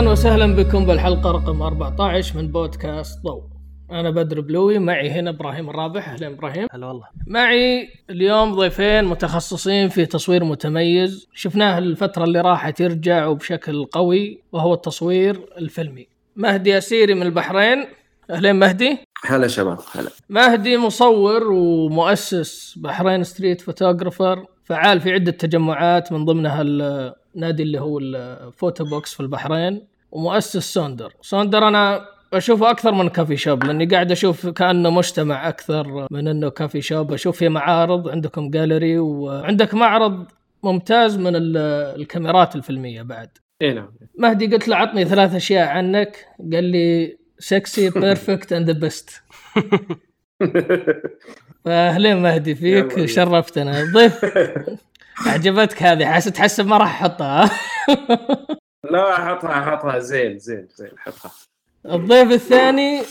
أهلا وسهلا بكم بالحلقة رقم 14 من بودكاست ضوء. أنا بدر بلوي معي هنا إبراهيم الرابح. أهلا إبراهيم. هلا والله. معي اليوم ضيفين متخصصين في تصوير متميز. شفناه الفترة اللي راحت يرجع وبشكل قوي وهو التصوير الفيلمي. مهدي اسيري من البحرين. أهلين مهدي. هلا شباب هلا. مهدي مصور ومؤسس Bahrain Street Photographers فعال في عدة تجمعات من ضمنها النادي اللي هو ال photobooks في البحرين. ومؤسس Sonder Sonder أنا أشوفه أكثر من coffee shop لأني قاعد أشوف كأنه مجتمع أكثر من أنه coffee shop أشوف فيه معارض عندكم جاليري وعندك معرض ممتاز من ال- الكاميرات الفيلمية بعد. اي نعم. مهدي قلت له عطني ثلاث أشياء عنك. قال لي sexy perfect and best فأهلين مهدي فيك. شرفتنا. ضيف. عجبتك هذه حس تحسب ما راح أحطها. لا احطها احطها زين زين زين حطها. الضيف الثاني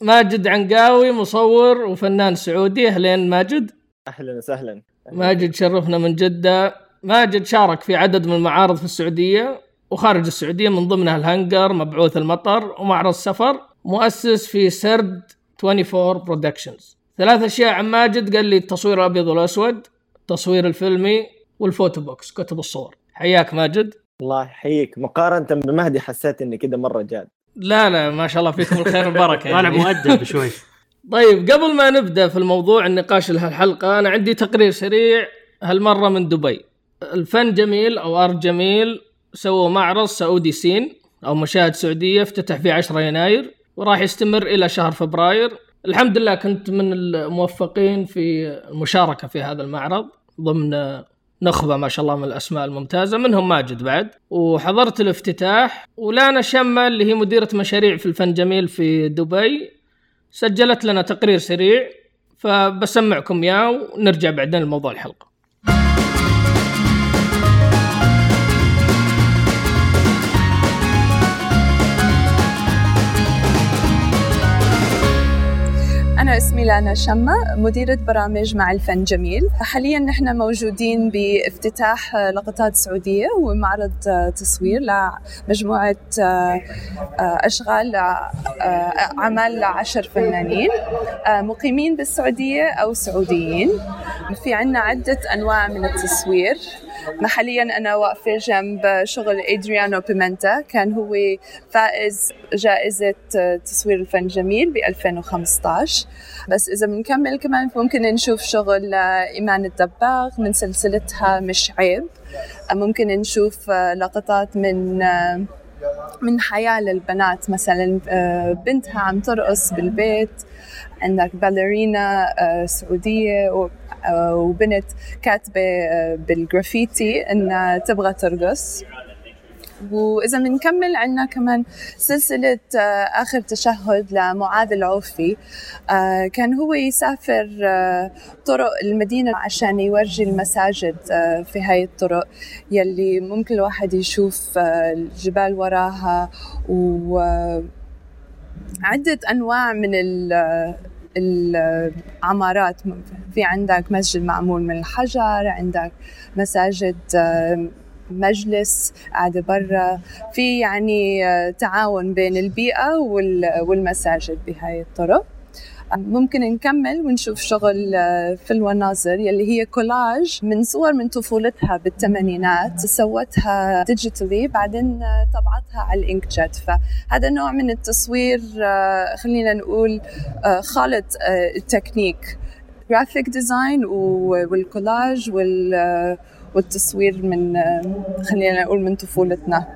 ماجد عنقاوي مصور وفنان سعودي. أهلين ماجد. أهلا وسهلا. ماجد شرفنا من جدة. ماجد شارك في عدد من المعارض في السعودية وخارج السعودية من ضمنها الهنجر مبعوث المطر ومعرض سفر مؤسس في سرد 24 برودكشنز ثلاث أشياء عن ماجد. قال لي التصوير الأبيض والأسود التصوير الفيلمي وال photobooks كتب الصور. حياك ماجد. الله يحييك. مقارنة بمهدي حسيت إني كذا مرة جاد. لا لا ما شاء الله فيكم الخير والبركة طالع يعني. مؤدب شوي. طيب قبل ما نبدأ في الموضوع النقاش لهالحلقة أنا عندي تقرير سريع هالمرة من دبي. الفن جميل أو Art Jameel سووا معرض Saudi Scene أو مشاهد سعودية افتتح في 10 يناير وراح يستمر إلى شهر فبراير. الحمد لله كنت من الموفقين في المشاركة في هذا المعرض ضمن نخبة ما شاء الله من الأسماء الممتازة منهم ماجد بعد وحضرت الافتتاح ولانا شمة اللي هي مديرة مشاريع في الفن جميل في دبي سجلت لنا تقرير سريع فبسمعكم اياه ونرجع بعدين لموضوع الحلقة. اسمي لانا شمة مديرة برامج مع الفن جميل. حاليا نحن موجودين بافتتاح لقطات سعودية ومعرض تصوير لمجموعة أشغال أعمال لعشر فنانين مقيمين بالسعودية أو سعوديين. في عنا عدة أنواع من التصوير. حاليا أنا واقفة جنب شغل إدريانو بيمنتا كان هو فائز جائزة تصوير الفن جميل ب 2015 بس إذا بنكمل كمان ممكن نشوف شغل إيمان الدباغ من سلسلتها مش عيب. ممكن نشوف لقطات من من حياة للبنات مثلا بنتها عم ترقص بالبيت. عندك باليرينا سعودية وبنت كاتبة بالجرافيتي إنها تبغى ترقص. وإذا بنكمل عنا كمان سلسلة آخر تشهد لمعاذ العوفي. كان هو يسافر طرق المدينة عشان يورجي المساجد في هاي الطرق يلي ممكن الواحد يشوف الجبال وراها. و عدة أنواع من العمارات. في عندك مسجد معمول من الحجر عندك مساجد مجلس قاعدة برا. في يعني تعاون بين البيئة والمساجد بهاي الطرق. ممكن نكمل ونشوف شغل في المناظر يلي هي كولاج من صور من طفولتها بالثمانينات سوتها ديجيتالي بعدين طبعتها على الانك جت فهذا نوع من التصوير خلينا نقول خالط ال technique. graphic design والكولاج وال والتصوير من خلينا نقول من طفولتنا.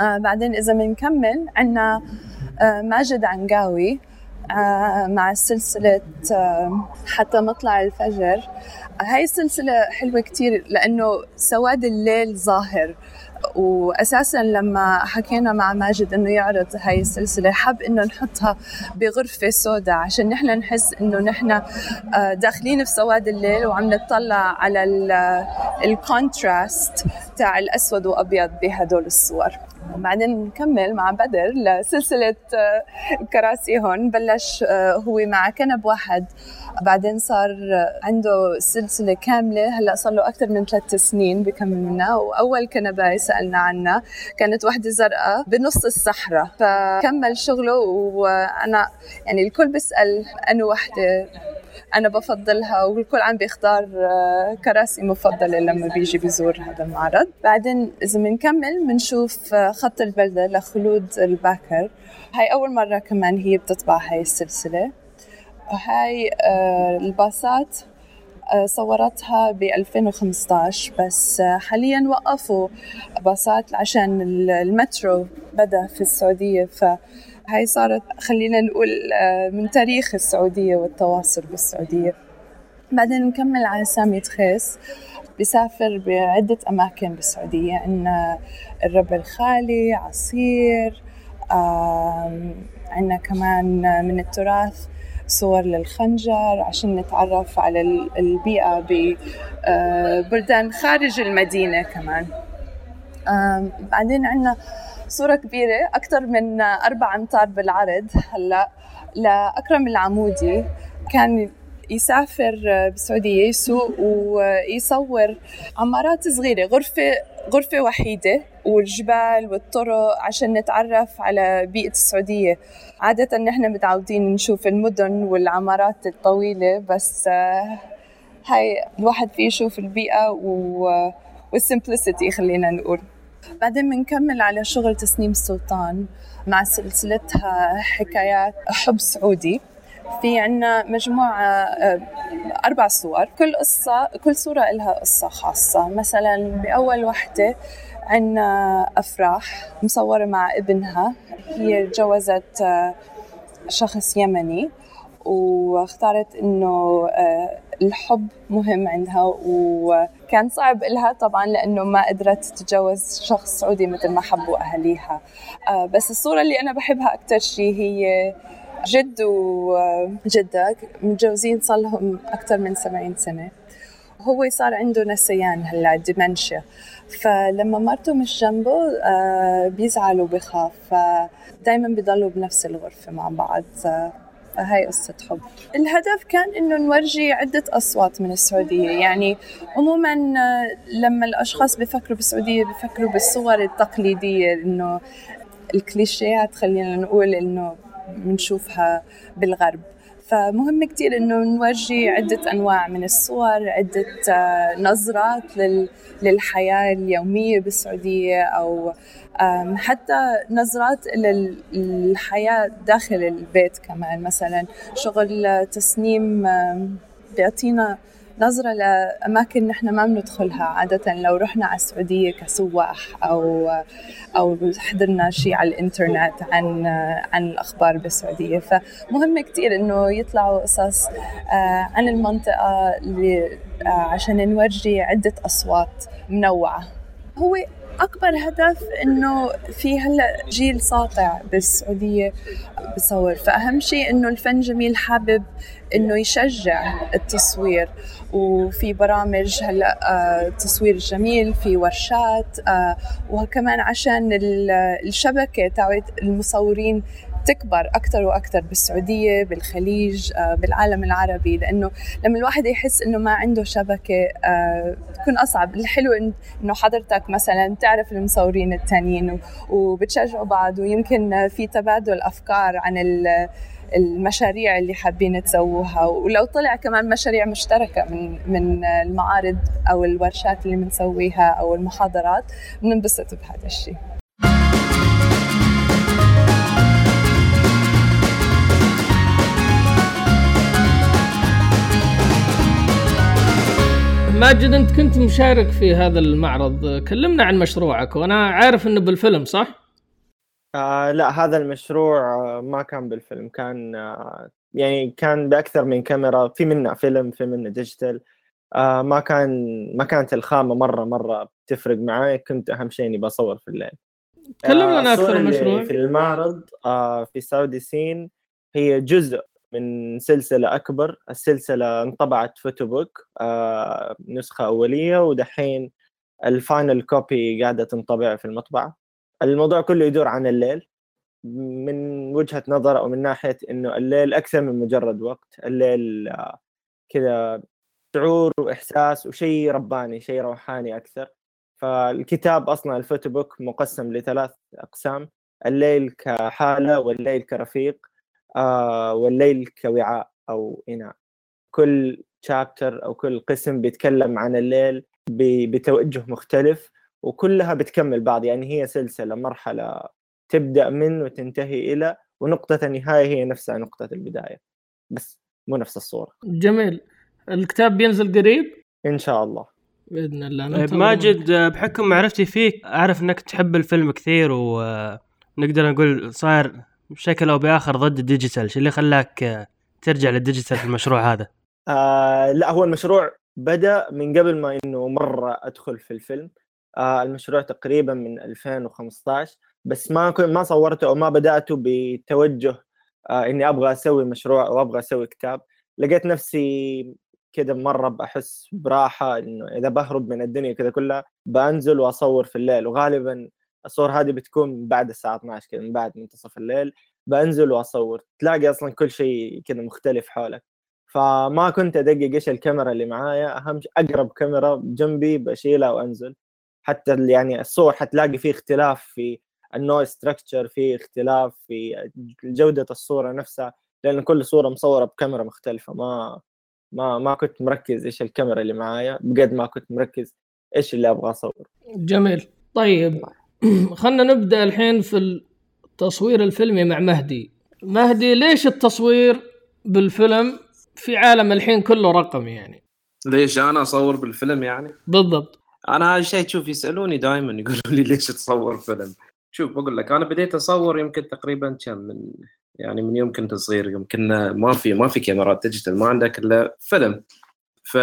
آه بعدين إذا بنكمل آه ماجد عنقاوي. آه مع سلسلة آه حتى مطلع الفجر. هاي السلسلة حلوة كتير لأنه سواد الليل ظاهر. واساسا لما حكينا مع ماجد إنه يعرض هاي السلسلة حب إنه نحطها بغرفة سوداء عشان نحن نحس إنه نحن داخلين في سواد الليل وعم نطلع على الكونتراست تاع الأسود وأبيض بهدول الصور. بعدين نكمل مع بدر لسلسلة آه، كراسي هون بلش آه، هو مع كنب واحد. بعدين صار عنده سلسلة كاملة هلأ صار له أكثر من ثلاث سنين بكمل منها وأول كنبة سألنا عنها كانت وحدة زرقاء بنص الصحراء. فكمل شغله وأنا يعني الكل بيسأل أنه وحدة؟ أنا بفضلها والكل عم بيختار آه، كراسي مفضلة لما بيجي بيزور هذا المعرض. بعدين إذا بنكمل بنشوف آه، خط البلدة لخلود الباكر. هاي أول مرة كمان هي بتطبع هاي السلسلة. وهاي آه، الباصات صورتها ب 2015 بس حاليا وقفوا باصات عشان المترو بدأ في السعودية ف هاي صارت خلينا نقول آه، من تاريخ السعودية والتواصل بالسعودية. بعدين نكمل على سامي تخيس بسافر بعدة أماكن بالسعودية عندنا الرب الخالي عصير عندنا كمان من التراث صور للخنجر عشان نتعرف على البيئة ببلدان آه، خارج المدينة كمان. بعدين عندنا صورة كبيرة أكثر من أربع أمتار بالعرض هلأ لأكرم العمودي. كان يسافر بالسعودية يسوق ويصور عمارات صغيرة غرفة غرفة وحيدة والجبال والطرق عشان نتعرف على بيئة السعودية. عادة نحن متعودين نشوف المدن والعمارات الطويلة بس هاي الواحد فيه يشوف البيئة والسمبلسيتي خلينا نقول. بعدين بنكمل على شغل تسنيم السلطان مع سلسلتها حكايات حب سعودي. في عنا مجموعة آه، أربع صور. كل قصة كل صورة لها قصة خاصة. مثلا بأول وحدة عنا أفراح مصورة مع ابنها. هي تجوزت آه، شخص يمني واختارت إنه آه، الحب مهم عندها وكان صعب لها طبعا لأنه ما قدرت تتجوز شخص سعودي مثل ما حبوا أهاليها. بس الصورة اللي أنا بحبها أكثر شيء هي جد وجدة متجوزين صار لهم أكثر من 70 سنة. هو صار عنده نسيان هلا ديمنشيا فلما مرته مش جنبه آه، بيزعل وبخاف. فدائما بيضلوا بنفس الغرفة مع بعض. هاي قصة حب. الهدف كان إنه نورجي عدة أصوات من السعودية. يعني عموما لما الأشخاص بفكروا بالسعودية بفكروا بالصور التقليدية إنه الكليشيات خلينا نقول إنه بنشوفها بالغرب. فمهم كتير إنه نورجي عدة أنواع من الصور عدة آه، نظرات للحياة اليومية بالسعودية أو حتى نظرات للحياة داخل البيت كمان. مثلا شغل تسنيم بيعطينا نظرة لأماكن نحن ما بندخلها عادة لو رحنا على السعودية كسواح أو أو حضرنا شيء على الإنترنت عن عن الأخبار بالسعودية. فمهم كتير إنه يطلعوا قصص آه، عن المنطقة اللي آه، عشان نورجي عدة أصوات منوعة. هو أكبر هدف إنه في هلأ جيل ساطع بالسعودية بصور فأهم شيء إنه الفن جميل حابب إنه يشجع التصوير. وفي برامج هلأ آه، تصوير جميل في ورشات آه، وكمان عشان الشبكة تاعت المصورين تكبر أكثر وأكثر بالسعودية بالخليج آه، بالعالم العربي لأنه لما الواحد يحس إنه ما عنده شبكة آه، بتكون أصعب. الحلو إنه حضرتك مثلا تعرف المصورين التانيين وبتشجعوا بعض ويمكن في تبادل أفكار عن المشاريع اللي حابين تسووها. ولو طلع كمان مشاريع مشتركة من من المعارض أو الورشات اللي بنسويها أو المحاضرات بننبسط بهذا الشيء. ماجد أنت كنت مشارك في هذا المعرض. كلمنا عن مشروعك وأنا عارف إنه بالفيلم صح؟ آه لا هذا المشروع آه، ما كان بالفيلم كان آه يعني كان بأكثر من كاميرا في منه فيلم في منه digital آه ما كان ما كانت الخامة مرة مرة بتفرق معي كنت أهم شيء إني بصور في الليل. تكلم لنا آه أكثر عن المشروع في المعرض آه في Saudi Scene هي جزء من سلسلة أكبر السلسلة انطبعت photobook آه نسخة أولية ودحين ال final copy قاعدة تنطبع في المطبعة. الموضوع كله يدور عن الليل. من وجهة نظر أو من ناحية إنه الليل أكثر من مجرد وقت. الليل آه، كذا شعور وإحساس وشيء رباني شيء روحاني أكثر. فالكتاب أصلا ال photobook مقسم لثلاث أقسام. الليل كحالة والليل كرفيق. والليل كوعاء أو إناء. كل شابتر أو كل قسم بيتكلم عن الليل بتوجه مختلف وكلها بتكمل بعض. يعني هي سلسلة مرحلة تبدأ من وتنتهي إلى ونقطة النهايه هي نفسها نقطة البداية. بس مو نفس الصورة. جميل. الكتاب بينزل قريب؟ إن شاء الله. بإذن الله. طيب ماجد آه، بحكم معرفتي فيك أعرف إنك تحب الفيلم كثير ونقدر نقول صاير بشكل أو باخر ضد ال digital شو اللي خلاك آه، ترجع لل digital في المشروع هذا؟ آه لا هو المشروع بدأ من قبل ما إنه مرة أدخل في الفيلم. آه المشروع تقريبا من 2015 بس ما كنت ما صورته أو ما بدأته بتوجه آه إني أبغى أسوي مشروع أو أبغى أسوي كتاب. لقيت نفسي كده مرة بحس براحة إنه إذا بهرب من الدنيا كده كلها بنزل وأصور في الليل. وغالبا الصور هذه بتكون بعد الساعة 12 كده من بعد منتصف الليل بنزل وأصور. تلاقي أصلا كل شيء كده مختلف حولك. فما كنت أدقق إيش الكاميرا اللي معايا أهم شيء أقرب كاميرا جنبي بشيلها وأنزل. حتى يعني الصور حتلاقي فيه اختلاف في ال noise structure في اختلاف في جودة الصورة نفسها لأن كل صورة مصورة بكاميرا مختلفة. ما ما ما كنت مركز إيش الكاميرا اللي معايا بقد ما كنت مركز إيش اللي أبغى أصور. جميل. طيب خلنا نبدأ الحين في التصوير الفيلمي مع مهدي. مهدي ليش التصوير بالفيلم في عالم الحين كله رقمي يعني؟ ليش أنا أصور بالفيلم يعني؟ بالضبط. أنا هذا الشيء تشوف يسألوني دائما يقولوا لي ليش تصور فيلم؟ شوف بقول لك أنا بديت أصور يمكن تقريبا كم من يعني من يوم كنت صغير يوم كنا ما في ما في كاميرات digital ما عندك إلا فيلم. ف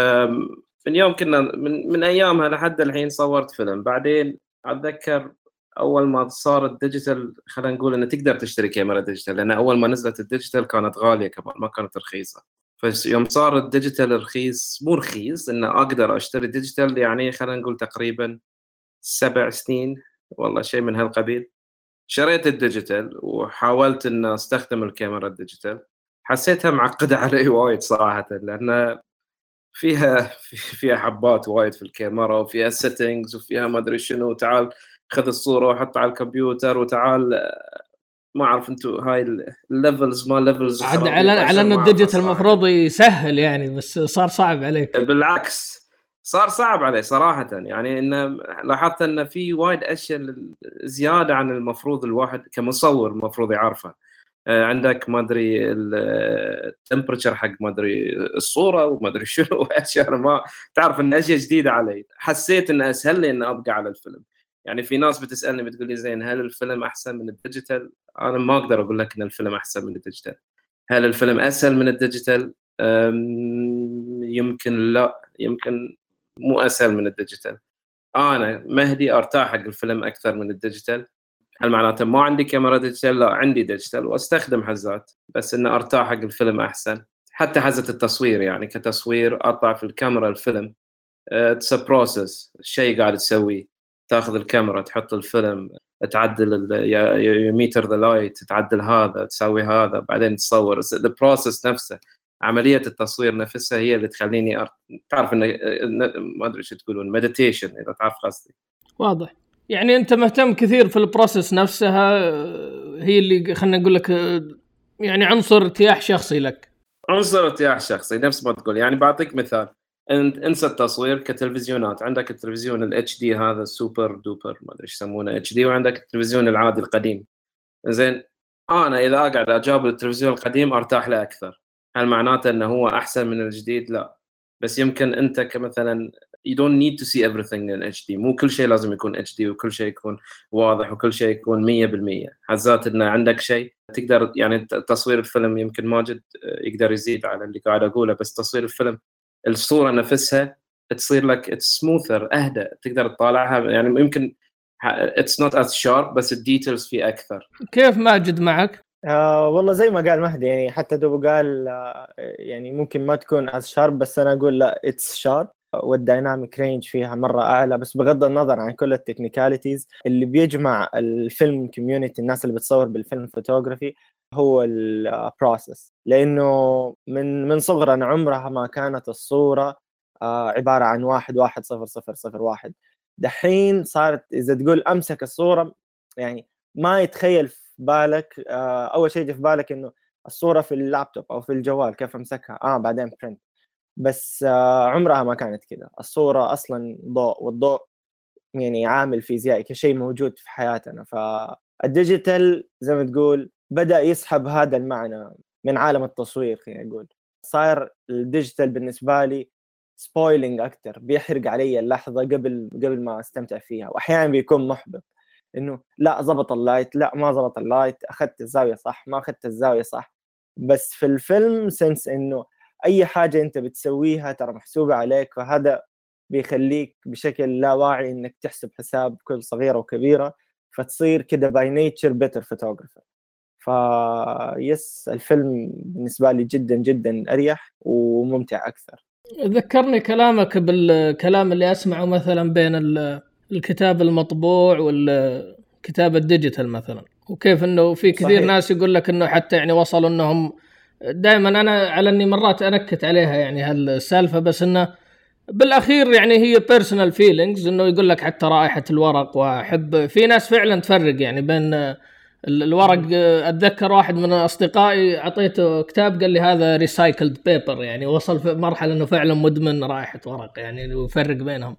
من يوم كنا من, من أيامها لحد الحين صورت فيلم. بعدين أتذكر أول ما صار ال digital خلينا نقول إنه تقدر تشتري كاميرا digital لأن أول ما نزلت ال digital كانت غالية كمان ما كانت رخيصة. فيوم صار ال digital رخيص مو رخيص إنه أقدر أشتري digital يعني خلينا نقول تقريبا سبع سنين والله شيء من هالقبيل. شريت ال digital وحاولت ان أستخدم الكاميرا ال digital. حسيتها معقدة علي وايد صراحة لأن فيها فيها حبات وايد في الكاميرا وفيها settings وفيها ما أدري شنو تعال خذ الصورة وحطها على الكمبيوتر وتعال ما أعرف أنتم هاي ال levels ما levels عاد على على أن ال digital المفروض يسهل يعني بس صار صعب عليك. بالعكس صار صعب عليه صراحة يعني إنه لاحظت انه في وايد أشياء زيادة عن المفروض الواحد كمصور المفروض يعرفها. آه، عندك ما أدري ال temperature حق ما أدري الصورة وما أدري شنو اشياء ما تعرف إن أشياء جديدة علي. حسيت إنه أسهل لي إني أبقى على الفيلم. يعني في ناس بتسألني بتقول لي زين هل الفيلم أحسن من ال digital؟ أنا ما أقدر أقول لك إن الفيلم أحسن من ال digital. هل الفيلم أسهل من ال digital؟ يمكن لا يمكن مو أسهل من ال digital. أنا مهدي أرتاح حق الفيلم أكثر من ال digital. هل معناته ما عندي كاميرا digital؟ لا عندي digital وأستخدم حزات بس انه أرتاح حق الفيلم أحسن. حتى حزة التصوير يعني كتصوير اطلع في الكاميرا الفيلم it's process شيء قاعد تسويه تاخذ الكاميرا تحط الفيلم تعدل meter the light تعدل هذا تسوي هذا بعدين تصور. ال process نفسه. عملية التصوير نفسها هي اللي تخليني أر... تعرف انه ما أدري إيش تقولون meditation إذا تعرف قصدي. واضح. يعني أنت مهتم كثير في ال process نفسها هي اللي خلينا نقول لك يعني عنصر ارتياح شخصي لك. عنصر ارتياح شخصي نفس ما تقول. يعني بعطيك مثال. انسى التصوير كتلفزيونات. عندك التلفزيون ال HD هذا ال super duper ما أدري إيش يسمونه HD وعندك التلفزيون العادي القديم. زين أنا إذا أقعد أجابل التلفزيون القديم أرتاح له أكثر. هل معناته إنه هو أحسن من الجديد؟ لا. بس يمكن أنت كمثلا you don't need to see everything in HD مو كل شيء لازم يكون HD وكل شيء يكون واضح وكل شيء يكون 100% حزات إنه عندك شيء تقدر يعني تصوير الفيلم يمكن ماجد يقدر يزيد على اللي قاعد أقوله بس تصوير الفيلم الصورة نفسها تصير لك smoother اهدى تقدر تطالعها. يعني يمكن it's not as sharp بس ال details فيه أكثر. كيف ماجد معك؟ آه والله زي ما قال مهدي يعني حتى دوبه قال آه يعني ممكن ما تكون as sharp بس أنا أقول لا it's sharp وال dynamic range فيها مرة أعلى بس بغض النظر عن كل ال technicalities اللي بيجمع ال film community الناس اللي بتصور بال film photography هو ال process لأنه من من صغرنا عمرها ما كانت الصورة آه عبارة عن واحد واحد صفر صفر صفر واحد. دحين صارت إذا تقول أمسك الصورة يعني ما يتخيل في بالك آه أول شيء يجي في بالك إنه الصورة في اللابتوب أو في الجوال كيف أمسكها. آه بعدين print بس آه عمرها ما كانت كذا الصورة أصلا ضوء والضوء يعني عامل فيزيائي كشيء موجود في حياتنا. فال digital زي ما تقول بدأ يسحب هذا المعنى من عالم التصوير خلينا نقول صار ال digital بالنسبة لي spoiling أكثر بيحرق علي اللحظة قبل قبل ما أستمتع فيها. واحيانا بيكون محبط. إنه لا ضبط ال light لا ما ضبط ال light أخذت الزاوية صح ما أخذت الزاوية صح. بس في الفيلم since إنه أي حاجة أنت بتسويها ترى محسوبة عليك فهذا بيخليك بشكل لا واعي إنك تحسب حساب كل صغيرة وكبيرة فتصير كده by nature better photographer ف yes الفيلم بالنسبة لي جدا جدا أريح وممتع أكثر ذكرني كلامك بالكلام اللي أسمعه مثلا بين الكتاب المطبوع والكتاب ال digital مثلا وكيف إنه في كثير صحيح. ناس يقول لك إنه حتى يعني وصلوا إنهم دائما أنا على إني مرات أنكت عليها يعني هالسالفة بس إنه بالأخير يعني هي personal feelings إنه يقول لك حتى رائحة الورق وأحب في ناس فعلا تفرق يعني بين الورق أتذكر واحد من أصدقائي أعطيته كتاب قال لي هذا recycled paper يعني وصل في مرحلة إنه فعلا مدمن رائحه ورق يعني يفرق بينهم.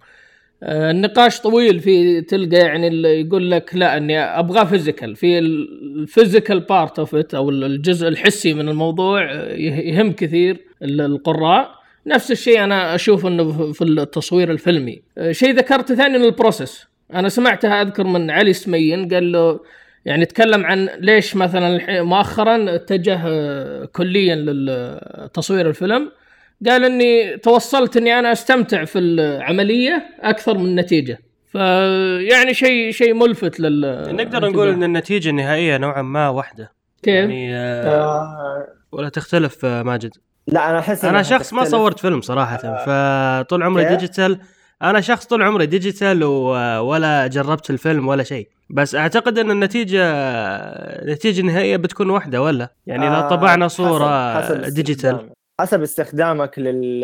آه، النقاش طويل في تلقى يعني اللي يقول لك لا إني أبغى physical في ال physical part of it أو الجزء الحسي من الموضوع آه، يهم كثير القراء. نفس الشيء أنا أشوف إنه في التصوير الفيلمي. آه، شيء ذكرته ثاني ال process أنا سمعتها أذكر من علي سمين قال له يعني تكلم عن ليش مثلا مؤخرا اتجه كليا لتصوير الفيلم. قال إني توصلت إني أنا أستمتع في العملية أكثر من النتيجة. فيعني شيء شيء ملفت لل نقدر نقول إن النتيجة النهائية نوعا ما واحدة. كيف؟ يعني آه ولا تختلف آه ماجد؟ لا أنا أحس أنا شخص ما صورت فيلم صراحة آه فطول عمري digital أنا شخص طول عمري digital ولا جربت الفيلم ولا شيء. بس أعتقد إن النتيجة النتيجه النهائيه بتكون واحدة ولا؟ يعني إذا آه طبعنا صورة حسب حسب digital حسب استخدامك لل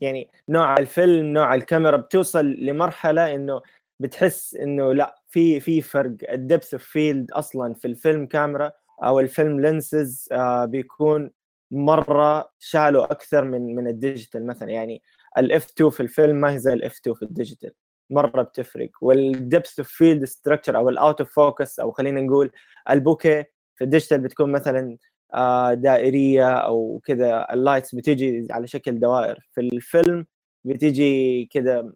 يعني نوع الفيلم نوع الكاميرا بتوصل لمرحلة إنه بتحس إنه لا في في فرق. ال depth of field أصلا في ال film camera أو ال film lenses آه بيكون مرة shallow أكثر من من ال digital مثلا. يعني ال f 2 في الفيلم ما هي زي ال f 2 في ال digital مرة بتفرق. وال depth of field structure أو ال out of focus أو خلينا نقول ال bokeh في ال digital بتكون مثلا آه، دائرية أو كذا ال lights بتيجي على شكل دوائر. في الفيلم بتيجي كذا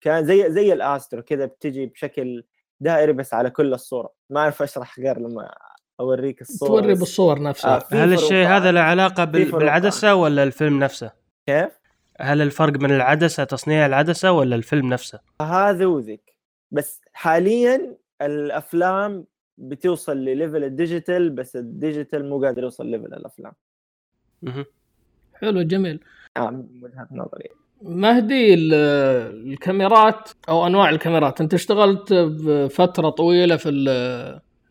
كان زي زي ال astro كذا بتيجي بشكل دائري بس على كل الصورة. ما أعرف أشرح غير لما أوريك الصور توري بالصور نفسها. آه هل الشيء هذا له علاقة بالعدسة ولا الفيلم نفسه؟ كيف؟ هل الفرق من العدسة تصنيع العدسة ولا الفيلم نفسه؟ هذا وذيك بس حاليا الأفلام بتوصل لل level ال digital بس ال digital مو قادر يوصل level الأفلام. حلو جميل. آه من وجهة نظري. مهدي الكاميرات أو أنواع الكاميرات أنت اشتغلت بفترة طويلة في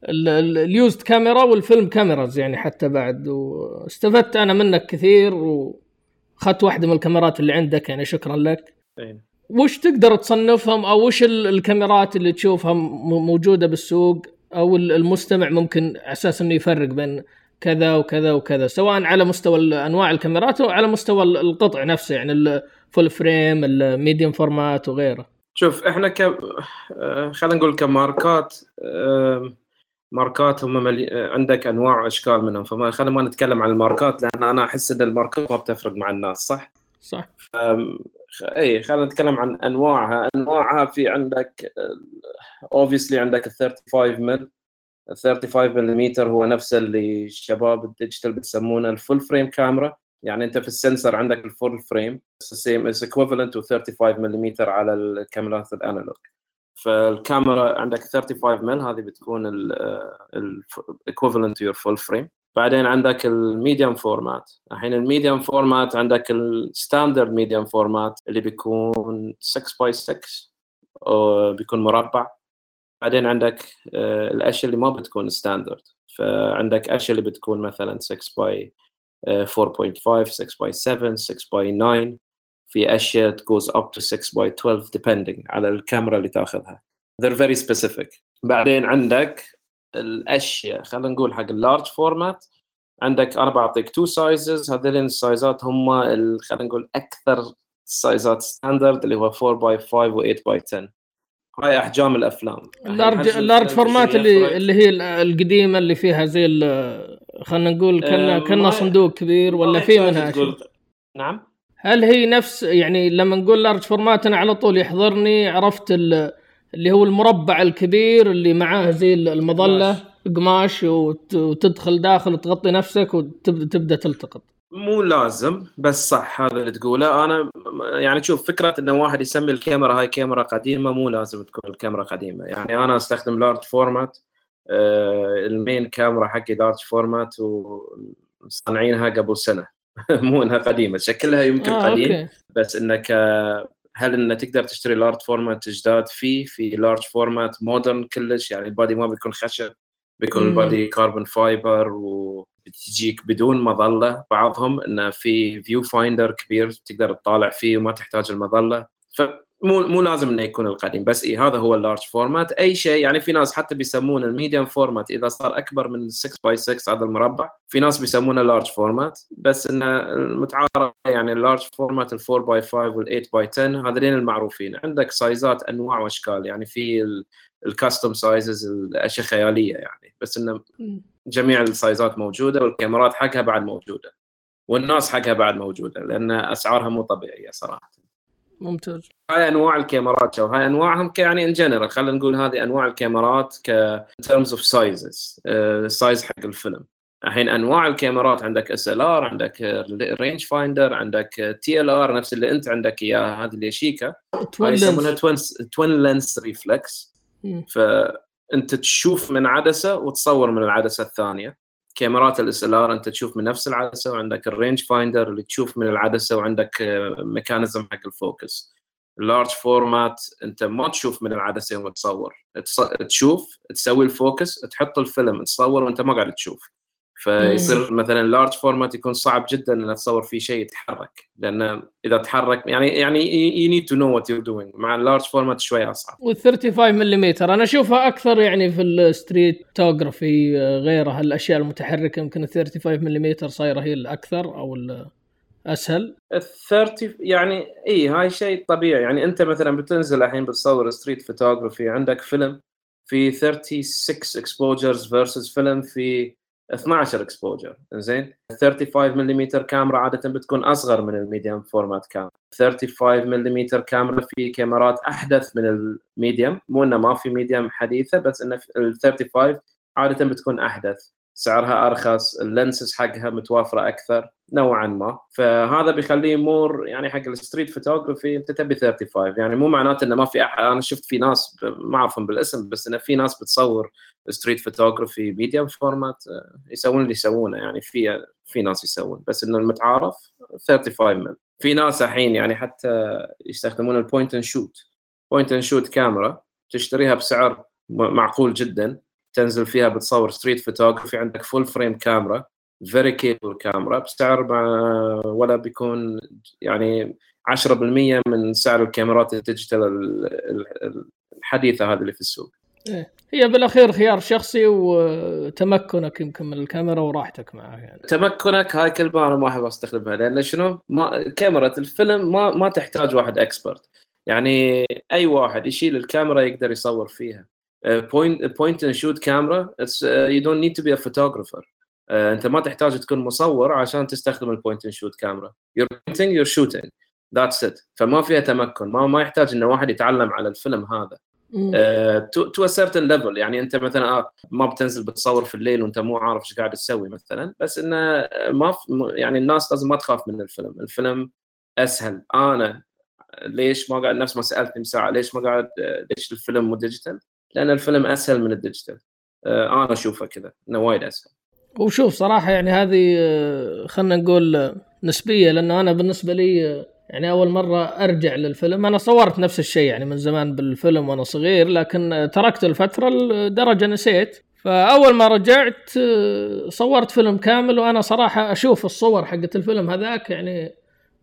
ال used camera وال film cameras يعني حتى بعد واستفدت أنا منك كثير واخذت واحدة من الكاميرات اللي عندك يعني شكرا لك. أين. وش تقدر تصنفهم أو وش الكاميرات اللي تشوفها موجودة بالسوق أو المستمع ممكن على أساس إنه يفرق بين كذا وكذا وكذا سواء على مستوى أنواع الكاميرات أو على مستوى القطع نفسه يعني ال full frame ال medium format وغيره شوف إحنا ك خلينا نقول كماركات ماركات هم ملي... عندك أنواع واشكال منهم فما خلينا ما نتكلم عن الماركات لأن أنا أحس إن الماركات ما بتفرق مع الناس صح؟ صح. إي خلينا نتكلم عن أنواعها. أنواعها في عندك obviously عندك ال 35 مل ال 35 ملم هو نفس اللي الشباب ال digital بتسمونه ال full frame camera يعني أنت في ال sensor عندك ال full frame same as equivalent to 35 ملم على الكاميرات ال analog فالكاميرا عندك 35 مل هذه بتكون ال equivalent to your full frame بعدين عندك ال medium format الحين ال medium format عندك ال standard medium format اللي بيكون 6 by 6 بيكون مربع. بعدين عندك آه، الأشياء اللي ما بتكون standard فعندك أشياء اللي بتكون مثلا 6 by 4.5 6 by 7 6 by 9 في أشياء goes up to 6 by 12 depending على الكاميرا اللي تاخذها. They're very specific. بعدين عندك الأشياء خلينا نقول حق ال large format عندك أنا بعطيك two sizes هذين ال sizeات هم خلينا نقول أكثر sizeات standard اللي هو 4 by 5 و 8 by 10 هاي أحجام الأفلام. ال large ال large format اللي اللي هي القديمة اللي فيها زي خلينا نقول كنا كنا صندوق كبير ولا في منها نعم؟ هل هي نفس يعني لما نقول large format أنا على طول يحضرني عرفت اللي هو المربع الكبير اللي معاه زي المظلة قماش وتدخل داخل وتغطي نفسك وتبدا تلتقط. مو لازم بس صح هذا اللي تقوله. أنا يعني شوف فكرة انه واحد يسمي الكاميرا هاي كاميرا قديمة مو لازم تكون الكاميرا قديمة. يعني أنا أستخدم large format ال main camera حقي large format وصانعينها قبل سنة. مو إنها قديمة شكلها يمكن آه قديم okay. بس إنك هل إنه تقدر تشتري large format جداد فيه؟ في large format modern كلش يعني ال body ما بيكون خشب بيكون ال body carbon fiber وتجيك بدون مظلة. بعضهم إنه في viewfinder كبير تقدر تطالع فيه وما تحتاج المظلة. ف مو مو لازم إنه يكون القديم بس اي هذا هو ال large format أي شيء يعني في ناس حتى بيسمون ال medium format إذا صار أكبر من 6 by 6 هذا المربع. في ناس بيسمونه large format بس انه المتعارف يعني ال large format ال 4 by 5 وال 8 by 10 هذين المعروفين. عندك sizeات أنواع وأشكال يعني في ال custom sizes الأشياء خيالية يعني بس انه جميع ال sizeات موجودة والكاميرات حقها بعد موجودة والناس حقها بعد موجودة لأن أسعارها مو طبيعية صراحة. ممتاز. هاي أنواع الكاميرات أو هاي أنواعهم يعني in general خلينا نقول هذه أنواع الكاميرات ك terms of sizes ال size حق الفيلم. الحين أنواع الكاميرات عندك SLR عندك rangefinder عندك TLR نفس اللي أنت عندك اياها هذه اللي شيكا يسمونها twin lens reflex فأنت تشوف من عدسة وتصور من العدسة الثانية. كاميرات ال SLR أنت تشوف من نفس العدسة وعندك ال rangefinder اللي تشوف من العدسة وعندك mechanism حق ال focus ال large format أنت ما تشوف من العدسة يوم تصور. تشوف تسوي ال focus تحط الفيلم تصور وأنت ما قاعد تشوف. فيصير مثلا large format يكون صعب جدا ان تصور فيه شيء يتحرك. لأن إذا تحرك يعني يعني you need to know what you doing مع ال large format شوي أصعب. وال 35 ملم أنا أشوفها أكثر يعني في ال street photography غيرها الاشياء المتحركة يمكن ال 35 ملم صايرة هي الأكثر أو الاسهل ال 30 يعني اي هاي شيء طبيعي. يعني أنت مثلا بتنزل الحين بتصور street photography عندك فيلم في 36 exposures versus فيلم في 12 exposure زين؟ 35 ملم كاميرا عادة بتكون أصغر من ال medium format camera 35 ملم كاميرا في كاميرات أحدث من ال medium مو إنه ما في medium حديثة بس إنه ال 35 عادة بتكون أحدث. سعرها أرخص ال lenses حقها متوافرة أكثر نوعا ما. فهذا بيخليه more يعني حق ال street photography أنت تبي 35 يعني مو معناته إنه ما في أحد أنا شفت في ناس ما أعرفهم بالاسم بس إنه في ناس بتصور street photography medium format يسوون اللي يسوونه. يعني في في ناس يسوون. بس إنه المتعارف 35 مل في ناس الحين يعني حتى يستخدمون ال point and shoot point and shoot camera تشتريها بسعر معقول جدا. تنزل فيها بتصور street photography عندك full frame camera very capable camera بسعر ولا بيكون يعني 10% من سعر الكاميرات ال digital الحديثة هذه اللي في السوق. إيه. هي بالأخير خيار شخصي وتمكنك يمكن من الكاميرا وراحتك معها يعني. تمكنك هاي كلمه أنا ما أحب أستخدمها لأن شنو؟ ما كاميرا الفيلم ما ما تحتاج واحد expert. يعني أي واحد يشيل الكاميرا يقدر يصور فيها. point point and shoot camera you don't need to be a photographer انت ما تحتاج تكون مصور عشان تستخدم ال point and shoot camera you're pointing you're shooting that's it فما فيها تمكن. ما ما يحتاج إنه واحد يتعلم على الفيلم هذا. to a certain level يعني أنت مثلا آه ما بتنزل بتصور في الليل وأنت مو عارف إيش قاعد تسوي مثلا. بس إنه ما يعني الناس لازم ما تخاف من الفيلم. الفيلم أسهل. أنا ليش ما قاعد نفس ما سألتني من ساعه ليش ما قاعد ليش الفيلم مو digital؟ لأن الفيلم أسهل من ال digital. آه، أنا أشوفه كذا إنه وايد أسهل. وشوف صراحة يعني هذه آه، خلينا نقول آه، نسبية لأنه أنا بالنسبة لي يعني أول مرة أرجع للفيلم. أنا صورت نفس الشيء يعني من زمان بالفيلم وأنا صغير لكن تركت الفترة لدرجة نسيت. فأول ما رجعت صورت فيلم كامل وأنا صراحة أشوف الصور حقت الفيلم هذاك يعني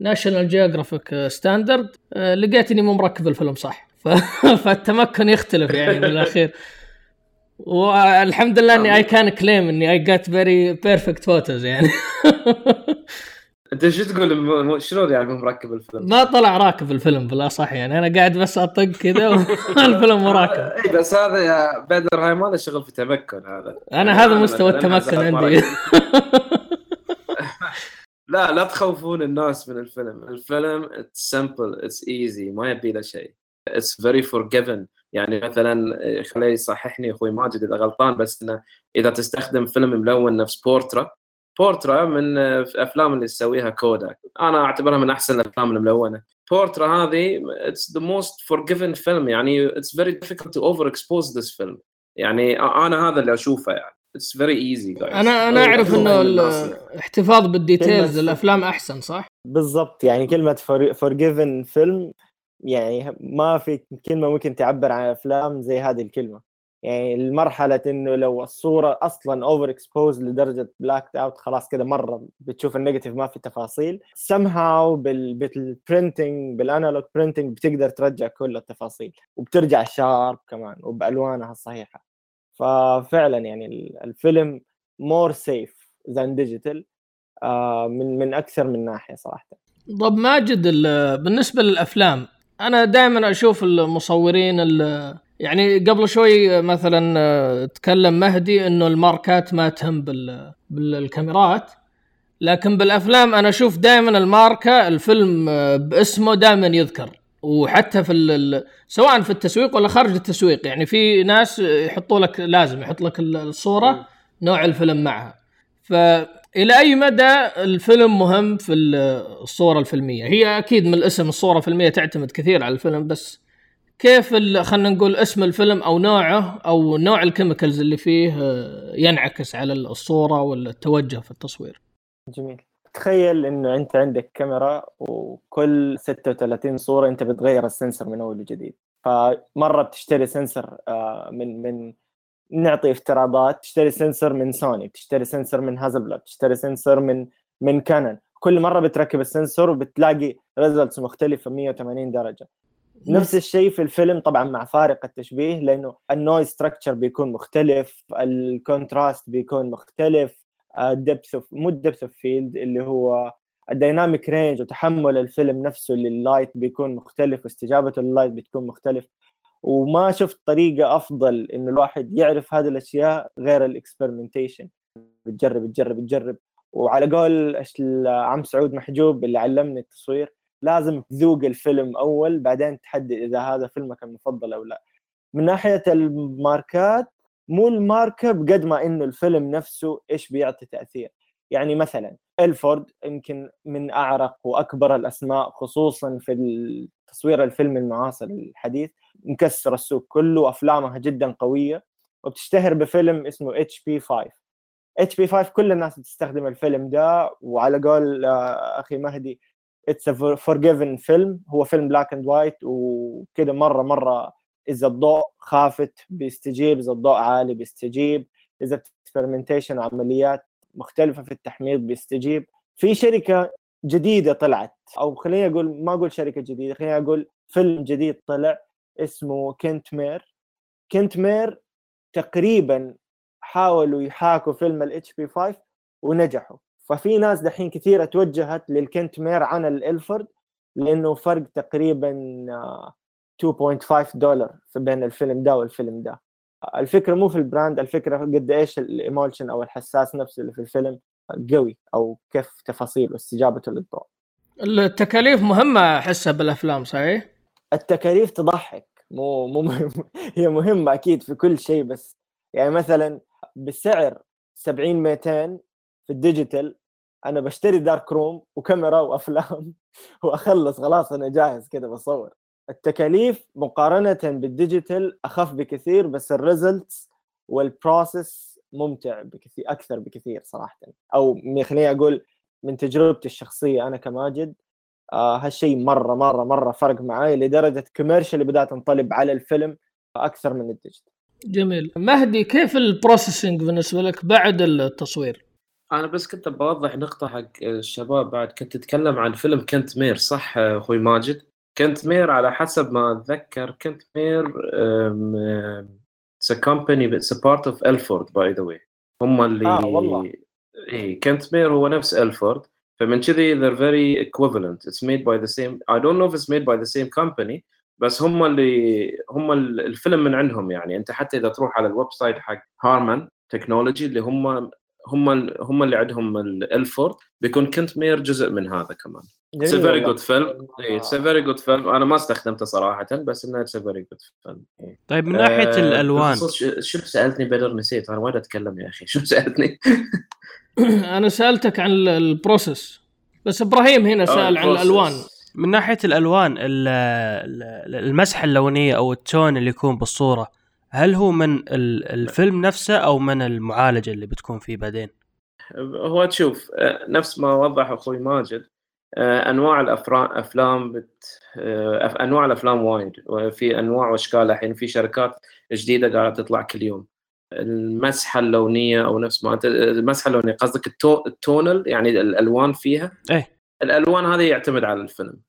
ناشونال جيوغرافيك standard لقيت إني مو مركب الفيلم صح. فالتمكن يختلف يعني بالاخير والحمد لله إني I can claim إني I got very perfect photos يعني. أنت شو تقول؟ شلون يعني مو مركب الفيلم؟ ما طلع راكب الفيلم بالأصح يعني. أنا قاعد بس أطق كذا والفيلم مو راكب. إي بس هذا يا بدر هاي ما له شغل في تمكن هذا. أنا هذا مستوى التمكن عندي. لا لا تخوفون الناس من الفيلم. الفيلم it's simple it's easy ما يبي له شيء. it's very forgiving يعني مثلا خليه يصححني أخوي ماجد إذا غلطان بس إنه إذا تستخدم فيلم ملون نفس بورترا بورترا من الافلام اللي تسويها كوداك أنا أعتبرها من أحسن الأفلام الملونة. بورترا هذه it's the most forgiving film يعني it's very difficult to over expose this film يعني أنا هذا اللي أشوفه يعني. it's very easy أنا أنا أعرف إنه الاحتفاظ بال details الأفلام أحسن صح؟ بالضبط. يعني كلمة forgiving film يعني ما في كلمة ممكن تعبر عن أفلام زي هذه الكلمة. يعني المرحله إنه لو الصورة أصلا over expose لدرجة black out خلاص كذا مرة بتشوف ال negative ما في تفاصيل. somehow بال printing بال analog printing بتقدر ترجع كل التفاصيل. وبترجع sharp كمان وبألوانها الصحيحة. ففعلا يعني الفيلم more safe than digital من من أكثر من ناحية صراحة. طب ماجد بالنسبة للأفلام أنا دائما أشوف المصورين يعني قبل شوي مثلا تكلم مهدي إنه الماركات ما تهم بالكاميرات. لكن بالأفلام أنا أشوف دائما الماركة الفيلم باسمه دائما يذكر. وحتى في سواء في التسويق ولا خارج التسويق. يعني في ناس يحطوا لك لازم يحط لك الصورة نوع الفيلم معها. فإلى أي مدى الفيلم مهم في الصورة الفيلمية؟ هي أكيد من الاسم الصورة الفيلمية تعتمد كثير على الفيلم بس كيف خلينا نقول اسم الفيلم أو نوعه أو نوع ال chemicals اللي فيه آه، ينعكس على الصورة والتوجه في التصوير؟ جميل. تخيل إنه أنت عندك كاميرا وكل 36 صورة أنت بتغير ال sensor من أول وجديد. فمرة بتشتري sensor آه، من من نعطي افتراضات تشتري sensor من سوني تشتري sensor من هاسلبلاد تشتري sensor من من كانون. كل مرة بتركب ال sensor وبتلاقي results مختلفة 180 درجة. نفس الشيء في الفيلم طبعا مع فارق التشبيه لأنه ال noise structure بيكون مختلف ال contrast بيكون مختلف ال depth مو ال depth of field اللي هو ال dynamic range وتحمل الفيلم نفسه لل light بيكون مختلف واستجابته لل light بتكون مختلف. وما شفت طريقة أفضل انه الواحد يعرف هذه الأشياء غير ال experimentation بتجرب تجرب تجرب وعلى قول عم سعود محجوب اللي علمني التصوير لازم تذوق الفيلم أول بعدين تحدد إذا هذا فيلمك المفضل أو لا. من ناحية الماركات مو الماركة بقد ما إنه الفيلم نفسه إيش بيعطي تأثير. يعني مثلا إلفورد يمكن من أعرق وأكبر الأسماء خصوصا في تصوير الفيلم المعاصر الحديث. مكسر السوق كله افلامها جدا قوية. وبتشتهر بفيلم اسمه اتش بي 5 اتش بي 5 كل الناس بتستخدم الفيلم ده. وعلى قول آه، أخي مهدي it's forgiving film هو فيلم black and white وكذا مرة مرة إذا الضوء خافت بيستجيب إذا الضوء عالي بيستجيب. إذا experimentation عمليات مختلفة في التحميض بيستجيب. في شركة جديدة طلعت أو خليني أقول ما أقول شركة جديدة خليني أقول فيلم جديد طلع اسمه كنتمير. كنتمير تقريبا حاولوا يحاكوا فيلم ال HP5 ونجحوا. ففي ناس دحين كثيرة توجهت للكنتمير عن الإلفورد لأنه فرق تقريبا 2.5 آه، دولار بين الفيلم ده والفيلم ده. الفكرة مو في ال brand الفكرة قد إيش ال emulsion أو الحساس نفسه اللي في الفيلم قوي أو كيف تفاصيله واستجابته للضوء التكاليف مهمة أحسها بالأفلام صحيح؟ التكاليف تضحك. مو مو مهم. هي مهمة أكيد في كل شيء بس يعني مثلا بسعر 70 200 في ال digital أنا بشتري dark room وكاميرا وأفلام وأخلص خلاص أنا جاهز كذا بصور. التكاليف مقارنة بال digital أخف بكثير بس ال results وال process ممتع بكثير أكثر بكثير صراحة أو خليني أقول من تجربتي الشخصية أنا كماجد آه هالشيء مرة مرة مرة فرق معي لدرجة commercial بدأت انطلب على الفيلم أكثر من ال digital جميل مهدي كيف ال processing بالنسبة لك بعد التصوير؟ أنا بس كنت بوضح نقطة حق الشباب بعد كنت تتكلم عن فيلم Kentmere صح أخوي ماجد؟ Kentmere على حسب ما أتذكر Kentmere it's a company a part of Ilford by the way هم اللي آه والله. إي Kentmere هو نفس Ilford فمن كذي they're very equivalent. It's made by the same I don't know if it's made by the same company بس هم اللي هم الفيلم من عندهم يعني. أنت حتى إذا تروح على ال website حق Harman Technology اللي هم هم هم اللي عندهم Ilford بيكون Kentmere جزء من هذا كمان. It's a very good film. It's a very good film. أنا ما استخدمته صراحة بس إنه It's a very good film. طيب من ناحية آه، الألوان. شو سألتني بدر؟ نسيت. أنا وايد أتكلم يا أخي. شو سألتني؟ أنا سألتك عن ال process بس إبراهيم هنا سأل عن الألوان. من ناحية الألوان المسحه اللونية أو ال tone اللي يكون بالصورة هل هو من الفيلم نفسه أو من المعالجة اللي بتكون فيه بعدين؟ هو تشوف آه، نفس ما وضح أخوي ماجد آه، أنواع الافلام أفلام بت... آه، أنواع الأفلام وايد وفي أنواع وأشكال الحين في شركات جديدة قاعدة تطلع كل يوم. المسحة اللونية أو نفس ما انت المسحة اللونية قصدك ال to... ال tonal يعني الألوان فيها؟ إيه. الألوان هذه يعتمد على الفيلم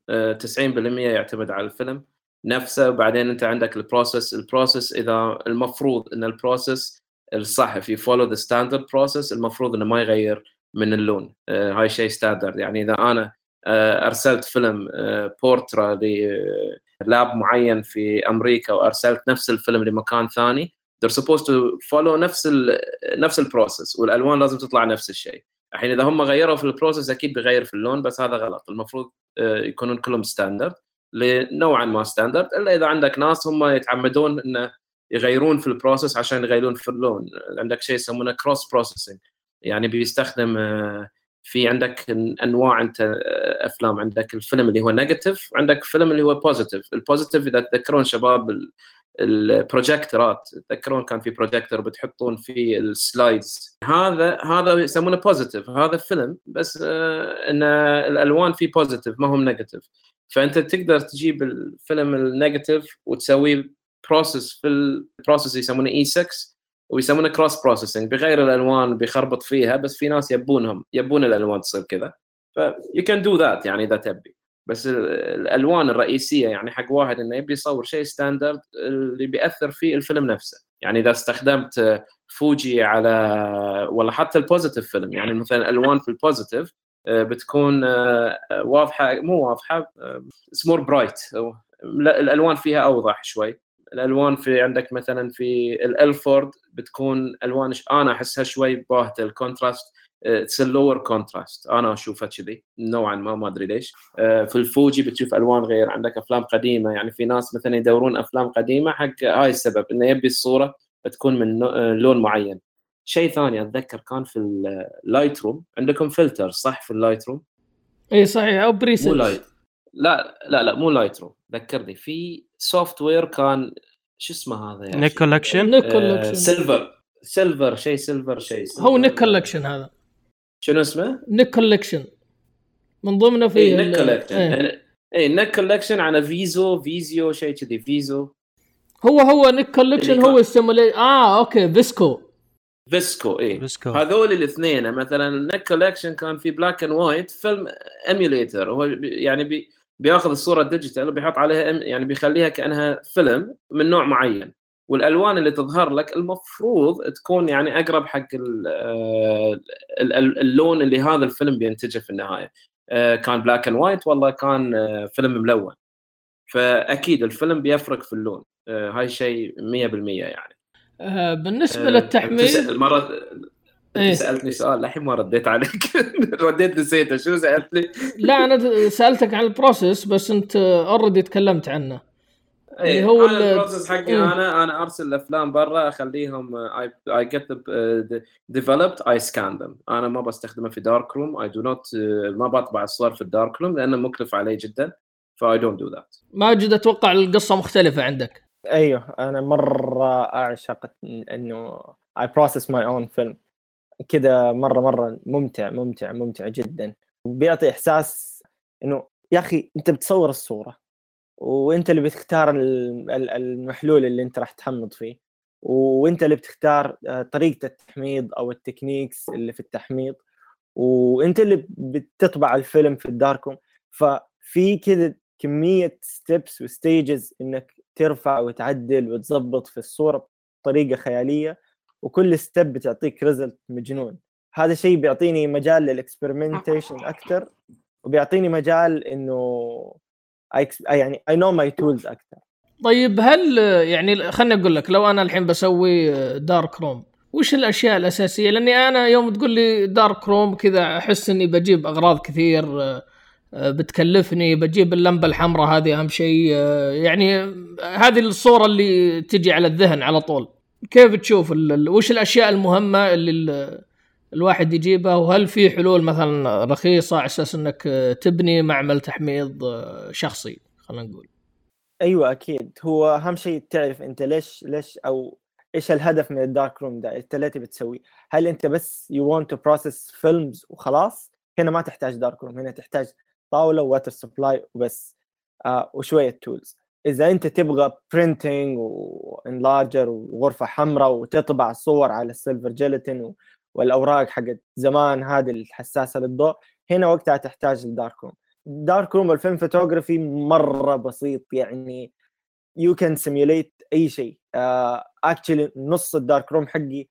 90% يعتمد على الفيلم. نفسه وبعدين أنت عندك ال process ال process إذا المفروض إن ال process الصح في follow the standard process المفروض إنه ما يغير من اللون. آه هاي شيء standard يعني إذا أنا آه أرسلت فيلم آه Portra لل lab معين في أمريكا وارسلت نفس الفيلم لمكان ثاني they're supposed to follow نفس ال نفس ال process والألوان لازم تطلع نفس الشيء. الحين إذا هم غيروا في ال process أكيد بيغير في اللون بس هذا غلط. المفروض آه، يكونون كلهم standard لنوعا ما standard إلا إذا عندك ناس هم يتعمدون إنه يغيرون في ال process عشان يغيرون في اللون. عندك شيء يسمونه cross processing يعني بيستخدم آه، في عندك أنواع أنت آه، أفلام. عندك الفيلم اللي هو negative وعندك فيلم اللي هو positive ال positive إذا تذكرون شباب البروجيكتورات تذكرون كان في بروجيكتور بتحطون فيه ال slides هذا هذا يسمونه positive هذا فيلم بس آه إن الألوان فيه positive ما هم negative فأنت تقدر تجيب الفيلم ال negative وتسويه process في ال process يسمونه E 6 ويسمونه cross processing بغير الألوان بيخربط فيها بس في ناس يبونهم يبون الألوان تصير كذا. ف you can do that يعني إذا تبي. بس الألوان الرئيسية يعني حق واحد إنه يبي يصور شيء standard اللي بيأثر فيه الفيلم نفسه. يعني إذا استخدمت Fuji على ولا حتى ال positive film يعني مثلا ألوان في ال positive بتكون آه، واضحة مو واضحة it's more bright الألوان فيها أوضح شوي. الألوان في عندك مثلا في ال Ilford بتكون ألوان أنا أحسها شوي باهتة ال contrast it's lower contrast أنا أشوفها كذي نوعا ما ما أدري ليش. آه، في ال Fuji بتشوف ألوان غير عندك أفلام قديمة. يعني في ناس مثلا يدورون أفلام قديمة حق هاي السبب إنه يبي الصورة تكون من آه، لون معين. شيء ثاني أتذكر كان في ال Lightroom عندكم فلتر صح في ال Lightroom إي صحيح أو preset مو light لا لا لا مو Lightroom ذكرني في software كان شو اسمه هذا يعني Nik Collection Nik Collection Silver Silver شيء Silver شيء هو Nik Collection هذا. شنو اسمه؟ Nik Collection من ضمنه في إي Nik Collection إي. Nik Collection على فيزو فيزيو شيء كذي فيزو هو هو Nik Collection هو ال simula آه okay VSCO VSCO إي VSCO هذول الاثنين مثلا Nik Collection كان في black and white film emulator هو يعني بي بياخذ الصورة ال digital وبيحط عليها يعني بيخليها كأنها فيلم من نوع معين. والألوان اللي تظهر لك المفروض تكون يعني أقرب حق آه، اللون اللي هذا الفيلم بينتجه في النهاية. آه، كان black and white ولا كان آه، فيلم ملون. فأكيد الفيلم بيفرق في اللون. هاي شيء 100% يعني. بالنسبة للتحميل مره إيه؟ سالتني سؤال الحين ما رديت عليك رديت نسيته شو سألتني؟ لا أنا سألتك عن ال process بس أنت already تكلمت عنه اللي هو هو ال- ال process حقي إيه. أنا أنا أرسل الأفلام برا أخليهم I I get developed I scan them أنا ما بستخدمه في dark room I do not ما بطبع الصور في ال dark room لأنه مكلف علي جدا ف I don't do that ماجد أتوقع القصة مختلفة عندك أيوه أنا مرة أعشق إنه I process my own film. كذا مرة مرة ممتع ممتع ممتع جدا. وبيعطي إحساس إنه يا أخي أنت بتصور الصورة وأنت اللي بتختار ال- ال- المحلول اللي أنت راح تحمض فيه وأنت اللي بتختار آه، طريقة التحميض أو ال techniques اللي في التحميض وأنت اللي بتطبع الفيلم في ال darkroom ففي كذا كمية steps و stages إنك ترفع وتعدل وتظبط في الصورة بطريقة خيالية وكل step بتعطيك result مجنون. هذا الشيء بيعطيني مجال لل experimentation أكثر وبيعطيني مجال إنه يعني I know my tools أكثر طيب هل يعني خليني أقول لك لو أنا الحين بسوي darkroom وش الأشياء الأساسية؟ لأني أنا يوم تقول لي darkroom كذا أحس إني بجيب أغراض كثير بتكلفني بجيب اللمبة الحمراء هذه أهم شيء. آه، يعني هذه الصورة اللي تجي على الذهن على طول. كيف تشوف وش الأشياء المهمة اللي ال- الواحد يجيبها؟ وهل في حلول مثلا رخيصة على أساس إنك آه، تبني معمل تحميض آه، شخصي؟ خلينا نقول. أيوه أكيد. هو أهم شيء تعرف أنت ليش ليش أو إيش الهدف من ال darkroom ده؟ أنت ليه تبي تسوي هل أنت بس you want to process films وخلاص؟ هنا ما تحتاج darkroom هنا تحتاج طاولة و water supply وبس. آه وشوية tools إذا أنت تبغى printing و enlarger وغرفة حمراء وتطبع صور على ال silver gelatin والأوراق حقت زمان هذه الحساسة للضوء هنا وقتها تحتاج ال darkroom darkroom وال film photography مرة بسيط يعني you can simulate أي شيء. actually نص ال darkroom حقي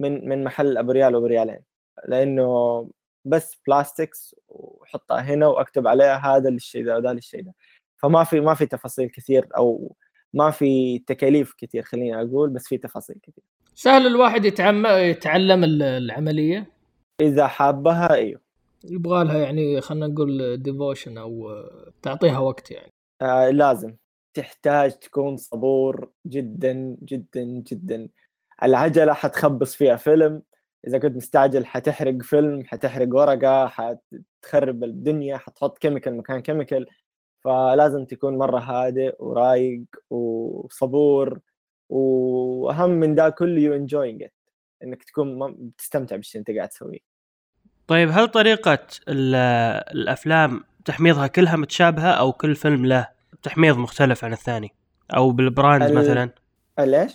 من من محل ابو ريال وابو ريالين لأنه بس plastics وحطها هنا وأكتب عليها هذا للشيء ده وهذا للشيء ده. فما في ما في تفاصيل كثير أو ما في تكاليف كثير خليني أقول بس في تفاصيل كثير. سهل الواحد يتعم... يتعلم ال- العملية؟ إذا حابها إيوه. يبغى لها يعني خلينا نقول devotion أو تعطيها وقت يعني. آه لازم. تحتاج تكون صبور جدا جدا جدا. العجلة حتخبص فيها فيلم إذا كنت مستعجل حتحرق فيلم حتحرق ورقة حتخرب الدنيا حتحط chemical مكان chemical فلازم تكون مرة هادئ ورايق وصبور وأهم من ده كله you enjoying it إنك تكون بتستمتع بالشيء اللي أنت قاعد تسويه طيب هل طريقة ال- الأفلام تحميضها كلها متشابهة أو كل فيلم له تحميض مختلف عن الثاني؟ أو بال brand ال- مثلا؟ ليش؟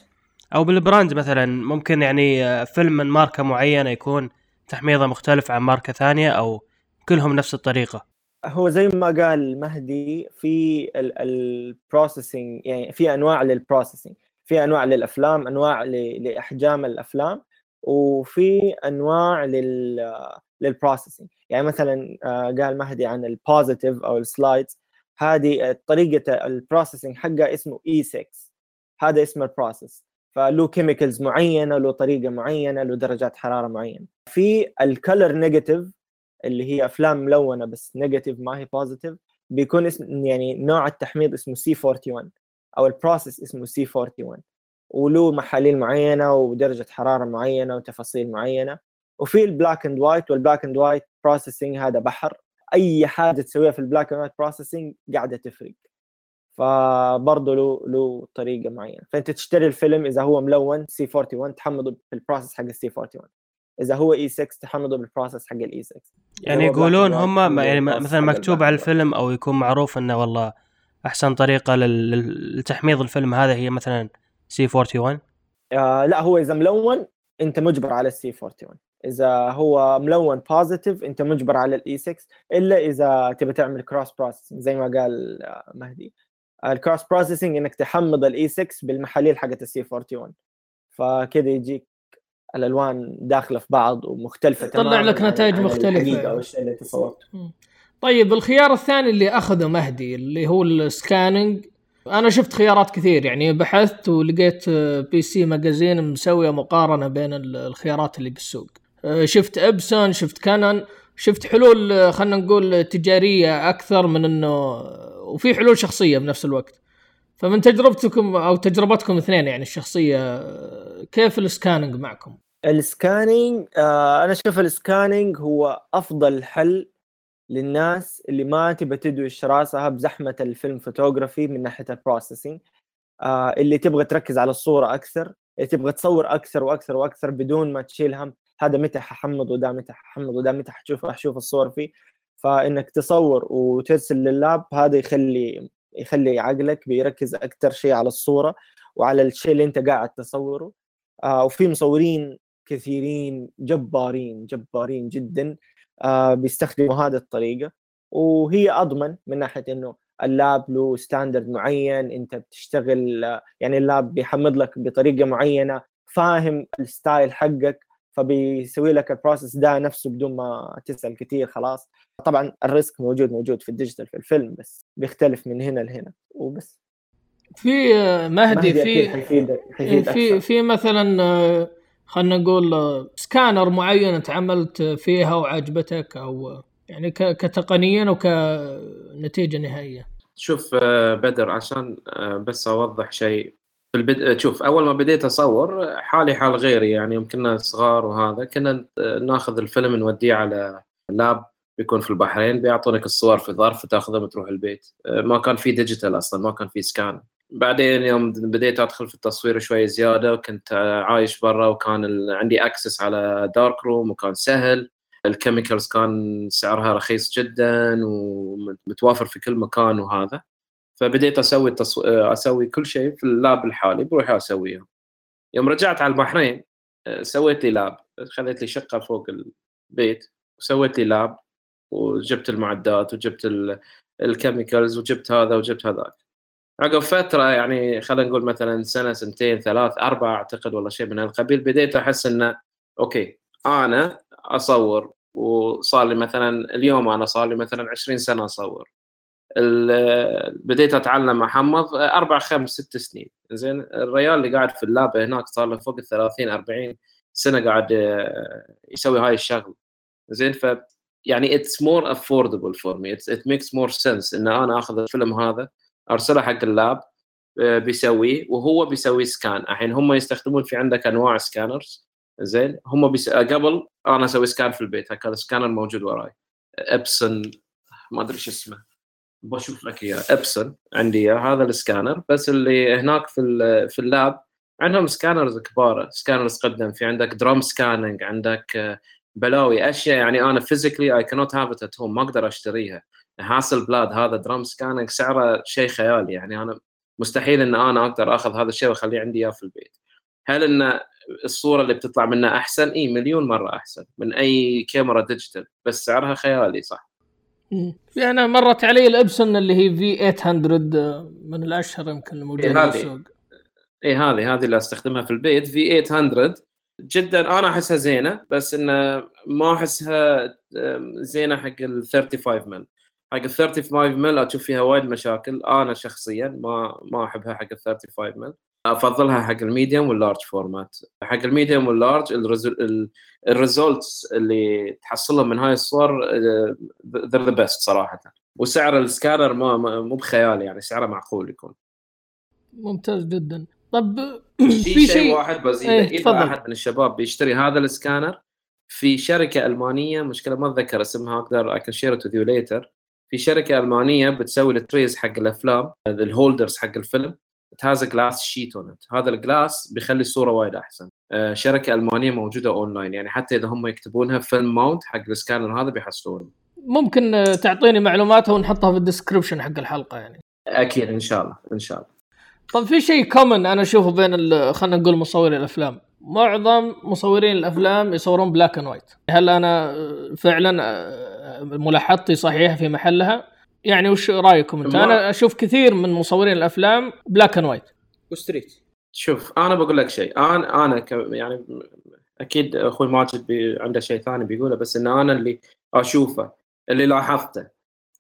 أو بال brand مثلا ممكن يعني آه، فيلم من ماركة معينة يكون تحميضه مختلف عن ماركة ثانية أو كلهم نفس الطريقة؟ هو زي ما قال مهدي في ال processing يعني في أنواع لل processing في أنواع للأفلام أنواع لأحجام الأفلام وفي أنواع لل لل processing يعني مثلا آه، قال مهدي عن ال positive أو ال slides هذه طريقة ال processing حقها اسمه E 6 هذا اسم ال process فله chemicals معينة له طريقة معينة له درجات حرارة معينة. في ال color negative اللي هي أفلام ملونة بس negative ما هي positive بيكون اسم يعني نوع التحميض اسمه C 41 أو ال process اسمه C 41 وله محاليل معينة ودرجة حرارة معينة وتفاصيل معينة. وفي ال black and white وال black and white processing هذا بحر. أي حاجة تسويها في ال black and white processing قاعدة تفرق. فبرضه له له طريقة معينة. فأنت تشتري الفيلم إذا هو ملون C 41 تحمضه بال process حق ال C 41 إذا هو E 6 تحمضه بال process حق ال E 6 يعني يقولون هم يعني مثلا مكتوب على. الفيلم أو يكون معروف أنه والله لل- لل- لتحميض الفيلم هذا هي مثلا C 41 آه لا هو إذا ملون أنت مجبر على ال C 41 إذا هو ملون positive أنت مجبر على ال E 6 إلا إذا تبي تعمل cross processing زي ما قال آه، مهدي. ال cross processing إنك تحمض ال E 6 بالمحاليل حقت ال C 41 فكذا يجيك الألوان داخلة في بعض ومختلفة تماماً لك عن- نتائج عن مختلفة. الحقيقة أو الشيء اللي طيب الخيار الثاني اللي أخذه مهدي اللي هو ال scanning أنا شفت خيارات كثير يعني بحثت ولقيت PC Magazine مسوية مقارنة بين ال- الخيارات اللي بالسوق شفت Epson شفت Canon شفت حلول خلينا نقول تجارية أكثر من إنه وفي حلول شخصية بنفس الوقت. فمن تجربتكم أو تجربتكم اثنين يعني الشخصية كيف ال scanning معكم؟ ال scanning آه أنا أشوف ال scanning هو أفضل حل للناس اللي ما تبى تدوش راسها بزحمة ال film photography من ناحية ال processing آه اللي تبغى تركز على الصورة أكثر اللي تبغى تصور أكثر وأكثر وأكثر بدون ما تشيل هم هذا متى ححمض وده متى ححمض وده متى حشوف حشوف الصور فيه. فإنك تصور وترسل لل lab هذا يخلي يخلي عقلك بيركز أكثر شيء على الصورة وعلى الشيء اللي أنت قاعد تصوره. آه وفي مصورين كثيرين جبارين جبارين جدا آه بيستخدموا هذه الطريقة. وهي أضمن من ناحية إنه ال lab له standard معين أنت بتشتغل يعني ال lab بيحمض لك بطريقة معينة فاهم ال style حقك. فبيسوي لك ال process ده نفسه بدون ما تسأل كثير خلاص. طبعا ال risk موجود موجود في ال digital في الفيلم بس بيختلف من هنا لهنا وبس. في مهدي, مهدي في في. في مثلا آه، خلينا نقول آه، سكانر معين تعاملت فيها وعجبتك أو يعني ك- كتقنيا وكنتيجه نهائية. شوف آه، بدر عشان آه، بس أوضح شيء. في البد... شوف أول ما بديت أصور حالي حال غيري يعني يوم كنا صغار وهذا كنا ناخذ الفيلم نوديه على lab بيكون في البحرين بيعطونك الصور في ظرف تاخذها وتروح البيت. ما كان في digital أصلا ما كان في scan. بعدين يوم بديت أدخل في التصوير شوي زيادة وكنت عايش برا وكان. عندي access على dark room وكان سهل. ال chemicals كان سعرها رخيص جدا ومتوافر في كل مكان وهذا. فبديت أسوي التصو... أسوي كل شيء في ال lab الحالي بروح أسويه. يوم رجعت على البحرين آه، سويت لي lab خليت لي شقة فوق البيت وسويت لي lab وجبت المعدات وجبت ال... ال chemicals وجبت هذا وجبت هذاك. عقب فترة يعني خلينا نقول مثلا سنة سنتين ثلاث أربع أعتقد والله شيء من القبيل بديت أحس إنه okay أنا أصور وصار لي مثلا اليوم أنا صار لي مثلا 20 سنة أصور. بديت أتعلم احمض أربع خمس ست سنين. زين الريال اللي قاعد في ال lab هناك صار له فوق ال 30 40 سنة قاعد آه، يسوي هاي الشغل زين ف يعني it's more affordable for me it makes more sense إن أنا آخذ الفيلم هذا أرسله حق ال lab آه، بيسويه وهو بيسوي scan الحين هم يستخدمون في عندك أنواع scanners زين هم بيس... قبل أنا أسوي scan في البيت هكذا السكانر موجود وراي. Epson ما أدري شو اسمه. بشوف لك إياه. Epson عندي إياه. هذا السكانر. بس اللي هناك في في ال lab عندهم scanners كبار scanners قدم في عندك drum scanning عندك آه، بلاوي. أشياء يعني أنا فيزيكلي اي كانوت هاف ات هوم ما أقدر أشتريها. Hasselblad هذا drum scanning سعره شيء خيالي. يعني أنا مستحيل إن أنا أقدر أخذ هذا الشيء وأخليه عندي إياه في البيت. هل إن الصورة اللي بتطلع منها أحسن؟ اي مليون مرة أحسن. من أي كاميرا digital بس سعرها خيالي صح. أنا مرت علي ال Epson اللي هي V800 آه، من الأشهر يمكن الموجوده إيه، في هذه. السوق اي هذه هذه اللي أستخدمها في البيت V800 جدا أنا أحسها زينة بس إنه ما أحسها زينة حق ال 35 مل حق ال 35 مل أشوف فيها وايد مشاكل. أنا شخصيا ما ما أحبها حق ال 35 مل أفضلها حق ال medium وال large format. حق ال medium وال large ال results اللي تحصلهم من هاي الصور they're the best صراحة. وسعر السكانر ما ما- مو بخيال يعني سعره معقول يكون. ممتاز جدا. طب في شيء واحد بزيده إيه، إذا تفضل. أحد من الشباب بيشتري هذا السكانر في شركة ألمانية مشكلة ما أتذكر اسمها أقدر I can share it later في شركة ألمانية بتسوي ال trays حق الأفلام ال holders حق الفيلم. has glass sheet on هذا ال glass بيخلي الصورة وايد أحسن. آه، شركة ألمانية موجودة اونلاين يعني حتى إذا هم يكتبونها film mount حق السكانر هذا بيحصلونه ممكن آه، تعطيني معلوماتها ونحطها في ال description حق الحلقة يعني. أكيد إن شاء الله إن شاء الله. طب في شيء common أنا أشوفه بين خلينا نقول مصوري الأفلام. معظم مصورين الأفلام يصورون black and white هل أنا آه، فعلا ملاحظتي صحيحة في محلها؟ يعني وش رأيكم انت؟ أنا أشوف كثير من مصورين الأفلام بلاك اند وايت وستريت شوف أنا بقول لك شيء. أنا أنا ك يعني أكيد أخوي ماجد بي عنده شيء ثاني بيقوله بس إن أنا اللي أشوفه اللي لاحظته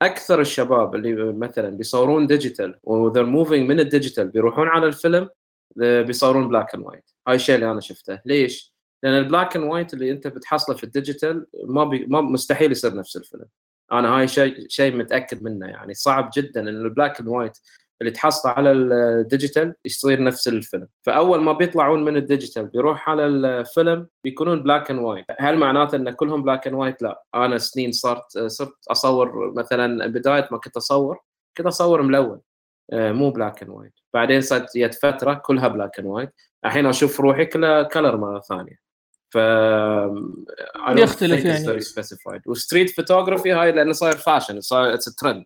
أكثر الشباب اللي مثلا بيصورون digital و they're moving من ال digital بيروحون على الفيلم بيصورون black and white هاي الشيء اللي أنا شفته. ليش؟ لأن ال black and white اللي أنت بتحصله في ال digital ما, بي ما مستحيل يصير نفس الفيلم. أنا هاي شيء شيء متأكد منه يعني. صعب جدا إن ال black and white اللي تحصله على ال digital يصير نفس الفيلم. فأول ما بيطلعون من ال digital بيروح على الفيلم بيكونون black and white هل معناته إن كلهم black and white لا. أنا سنين صرت صرت أصور مثلا بداية ما كنت أصور كنت أصور ملون. آه، مو black and white بعدين صارت جت فترة كلها black and white الحين أشوف روحي كلها color مرة ثانية. ف يختلف يعني. specified و street photography هاي لأنه صاير fashion صاير it's trend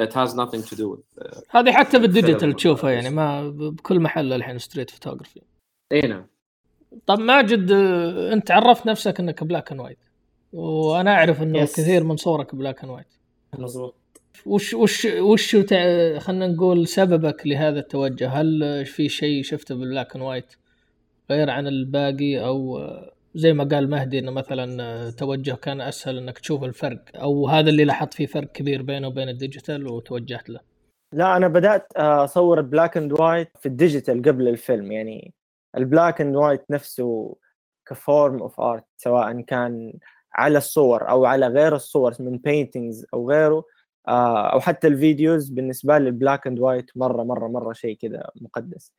nothing to do with uh, هذه حتى بال digital تشوفها يعني ما بكل محل الحين street photography إي نعم. طب ماجد آه، أنت عرفت نفسك إنك black and white وأنا أعرف إنه Yes. كثير من صورك black and white مظبوط. وش وش وش تع- خلينا نقول سببك لهذا التوجه؟ هل في شيء شفته بال black and white غير عن الباقي أو آه، زي ما قال مهدي إنه مثلا آه، توجه كان أسهل إنك تشوف الفرق أو هذا اللي لاحظت فيه فرق كبير بينه وبين ال digital وتوجهت له. لا أنا بدأت أصور black and white في ال digital قبل الفيلم. يعني ال black and white نفسه ك form of art سواء كان على الصور أو على غير الصور من paintings أو غيره آه، أو حتى ال videos بالنسبة لي ال black and white مرة مرة مرة شيء كذا مقدس.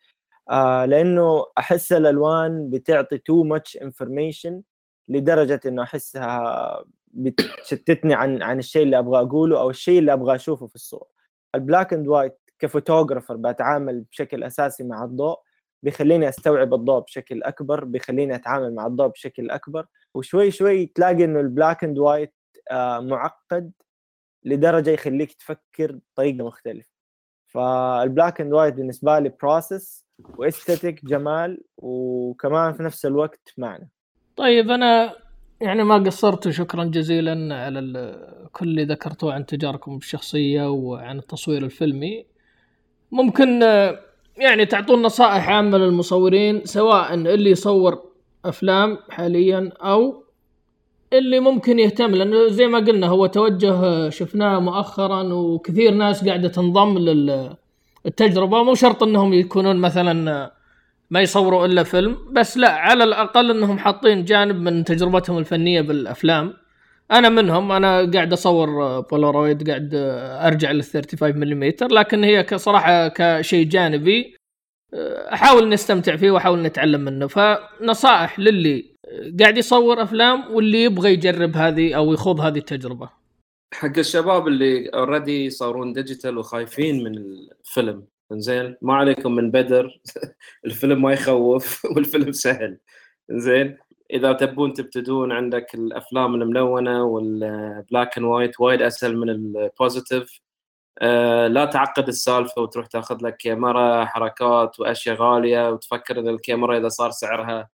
آه، لأنه أحس الألوان بتعطي too much information لدرجة إنه أحسها بتشتتني عن عن الشيء اللي أبغى أقوله أو الشيء اللي أبغى أشوفه في الصور. ال black and white ك photographer بتعامل بشكل أساسي مع الضوء بيخليني أستوعب الضوء بشكل أكبر بيخليني أتعامل مع الضوء بشكل أكبر. وشوي شوي تلاقي إنه ال black and white معقد لدرجة يخليك تفكر بطريقة مختلفة. فال black and white بالنسبة لي process و aesthetic جمال وكمان في نفس الوقت معنى طيب أنا يعني ما قصرت شكرا جزيلا على كل اللي ذكرتوه عن تجاربكم الشخصية وعن التصوير الفيلمي. ممكن يعني تعطون نصائح عامة للمصورين سواء اللي يصور أفلام حاليا أو اللي ممكن يهتم لأنه زي ما قلنا هو توجه شفناه مؤخرا وكثير ناس قاعدة تنضم للتجربه مو شرط إنهم يكونون مثلا آه، ما يصوروا إلا فيلم بس لا على الأقل إنهم حاطين جانب من تجربتهم الفنية بالأفلام. أنا منهم أنا قاعد أصور آه، بولارويد قاعد آه، أرجع لل 35 ملم لكن هي كصراحه كشيء جانبي أحاول اني استمتع فيه وأحاول اني اتعلم منه. فنصائح للي قاعد يصور أفلام واللي يبغى يجرب هذه أو يخوض هذه التجربة. حق الشباب اللي already يصورون digital وخايفين من الفيلم. زين ما عليكم من بدر. الفيلم ما يخوف والفيلم سهل. زين إذا تبون تبتدون عندك الأفلام الملونة وال black and white وايد أسهل من ال positive آه لا تعقد السالفة وتروح تاخذ لك كاميرا حركات وأشياء غالية وتفكر إن الكاميرا إذا صار سعرها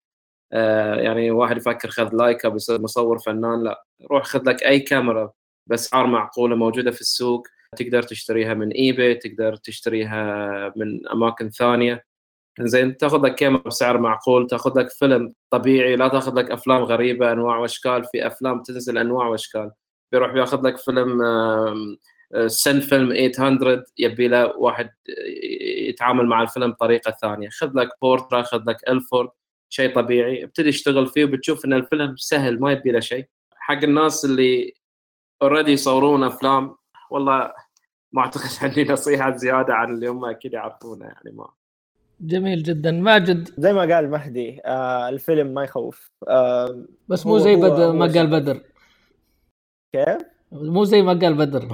آه يعني واحد يفكر خذ لايكا بيصير مصور فنان لا. روح خذ لك أي كاميرا. باسعار معقولة موجودة في السوق تقدر تشتريها من ايباي تقدر تشتريها من أماكن ثانية. زين تاخذ لك كاميرا بسعر معقول تاخذ لك فيلم طبيعي لا تاخذ لك أفلام غريبة أنواع وأشكال في أفلام تنزل أنواع وأشكال. بيروح بياخذ لك فيلم آه، CineStill 800 يبي له واحد يتعامل مع الفيلم بطريقة ثانية. خذ لك Portra خذ لك Ilford شيء طبيعي. ابتدي اشتغل فيه وبتشوف إن الفيلم سهل ما يبي له شيء. حق الناس اللي already يصورون أفلام. والله ما أعتقد عندي نصيحة زيادة عن اللي هم أكيد يعرفونه يعني ما. جميل جدا. ماجد. زي ما قال مهدي آه الفيلم ما يخوف. آه بس مو هو- زي هو- بدر ما قال بدر. كيف؟ مو زي ما قال بدر.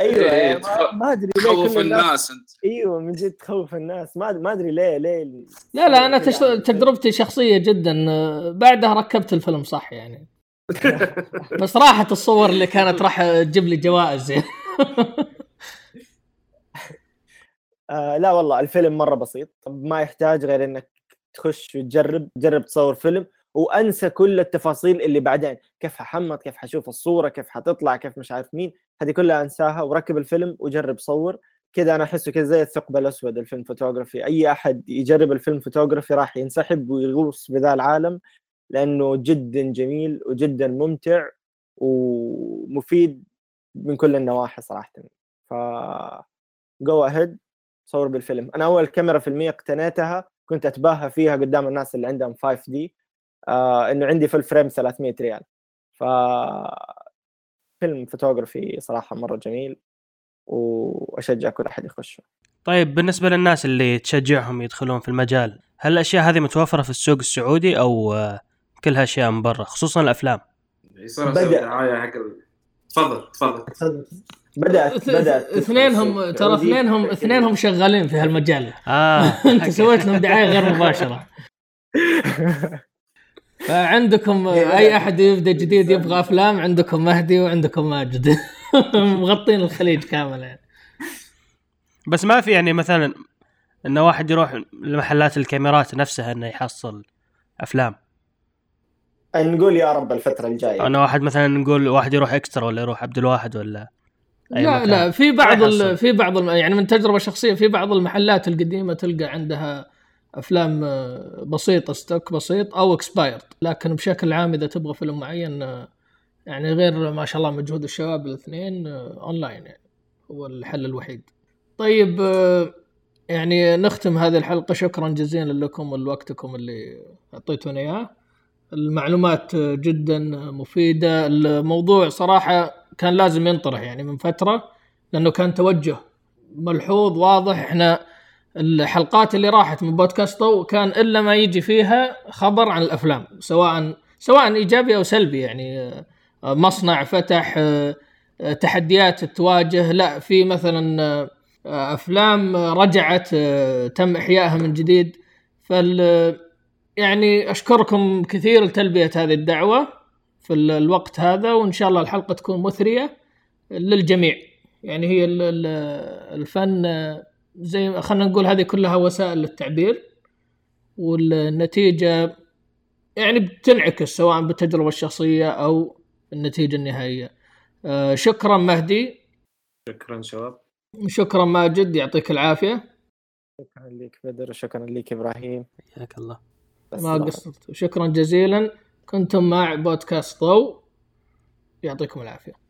أيوه إيه، ما- ما أدري ليه تخوف الناس أنت. أيوه من جد تخوف الناس. ما ما أدري ليه ليه لا لا أنا. عن الفيلم. تجربتي شخصية جدا. آه، بعدها ركبت الفيلم صح يعني. بس راحت الصور اللي كانت راح تجيب لي جوائز. آه لا والله الفيلم مرة بسيط. ما يحتاج غير إنك تخش وتجرب تجرب تصور فيلم وأنسى كل التفاصيل اللي بعدين. كيف ححمض كيف حشوف الصورة كيف حتطلع كيف مش عارف مين. هذه كلها أنساها وركب الفيلم وجرب صور. كذا أنا أحسه كذا زي الثقب الأسود ال film photography. أي أحد يجرب ال film photography راح ينسحب ويغوص بذا العالم. لأنه جدا جميل وجدا ممتع ومفيد من كل النواحي صراحة. ف go ahead صور بالفيلم. أنا أول كاميرا فيلمية اقتنيتها كنت أتباهى فيها قدام الناس اللي عندهم 5D آه إنه عندي full frame 300 ريال. ف film photography صراحة مرة جميل وأشجع كل أحد يخش طيب بالنسبة للناس اللي تشجعهم يدخلون في المجال هل الأشياء هذه متوفرة في السوق السعودي أو آه، كلها أشياء من برا خصوصا الأفلام. يصير بدأ. أسوي دعاية حق تفضل تفضل. بدأت بدأت. اثنينهم ترى اثنينهم اثنينهم شغالين في هالمجال. آه أنت سويت لهم دعاية غير مباشرة. فعندكم أي أحد يبدأ جديد يبغى أفلام؟ عندكم مهدي وعندكم ماجد. مغطين الخليج كامل يعني. بس ما في يعني مثلا انه واحد يروح لمحلات الكاميرات نفسها إنه يحصل أفلام. نقول يا رب الفترة الجاية أنا واحد مثلا نقول واحد يروح إكسترا ولا يروح عبد الواحد ولا أي لا مكان. لا في بعض ال-. في بعض الم- يعني من تجربة شخصية في بعض المحلات القديمة تلقى عندها أفلام آه، بسيطة stock بسيط أو expired لكن بشكل عام إذا تبغى فيلم معين آه، يعني غير ما شاء الله مجهود الشباب الاثنين آه، اونلاين يعني هو الحل الوحيد. طيب آه، يعني نختم هذه الحلقة شكرا جزيلا لكم ولوقتكم اللي أعطيتونا إياه. المعلومات جدا مفيدة، الموضوع صراحة كان لازم ينطرح يعني من فترة لأنه كان توجه ملحوظ واضح. إحنا الحلقات اللي راحت من بودكاست كان إلا ما يجي فيها خبر عن الأفلام سواء سواء إيجابي أو سلبي يعني. مصنع فتح تحديات تواجه. لا في مثلا أفلام رجعت تم إحيائها من جديد. فال يعني أشكركم كثير لتلبية هذه الدعوة في ال- الوقت هذا وإن شاء الله الحلقة تكون مثرية للجميع. يعني هي ال- ال- الفن زي خلينا نقول هذه كلها وسائل للتعبير والنتيجة يعني بتنعكس سواء بالتجربة الشخصية أو النتيجة النهائية. آه، شكرا مهدي. شكرا شباب. شكرا ماجد يعطيك العافية. شكرا لك بدر وشكرا لك إبراهيم. حياك الله. بس ما. قصرت. شكرا جزيلا. كنتم مع بودكاست ضوء. يعطيكم العافية.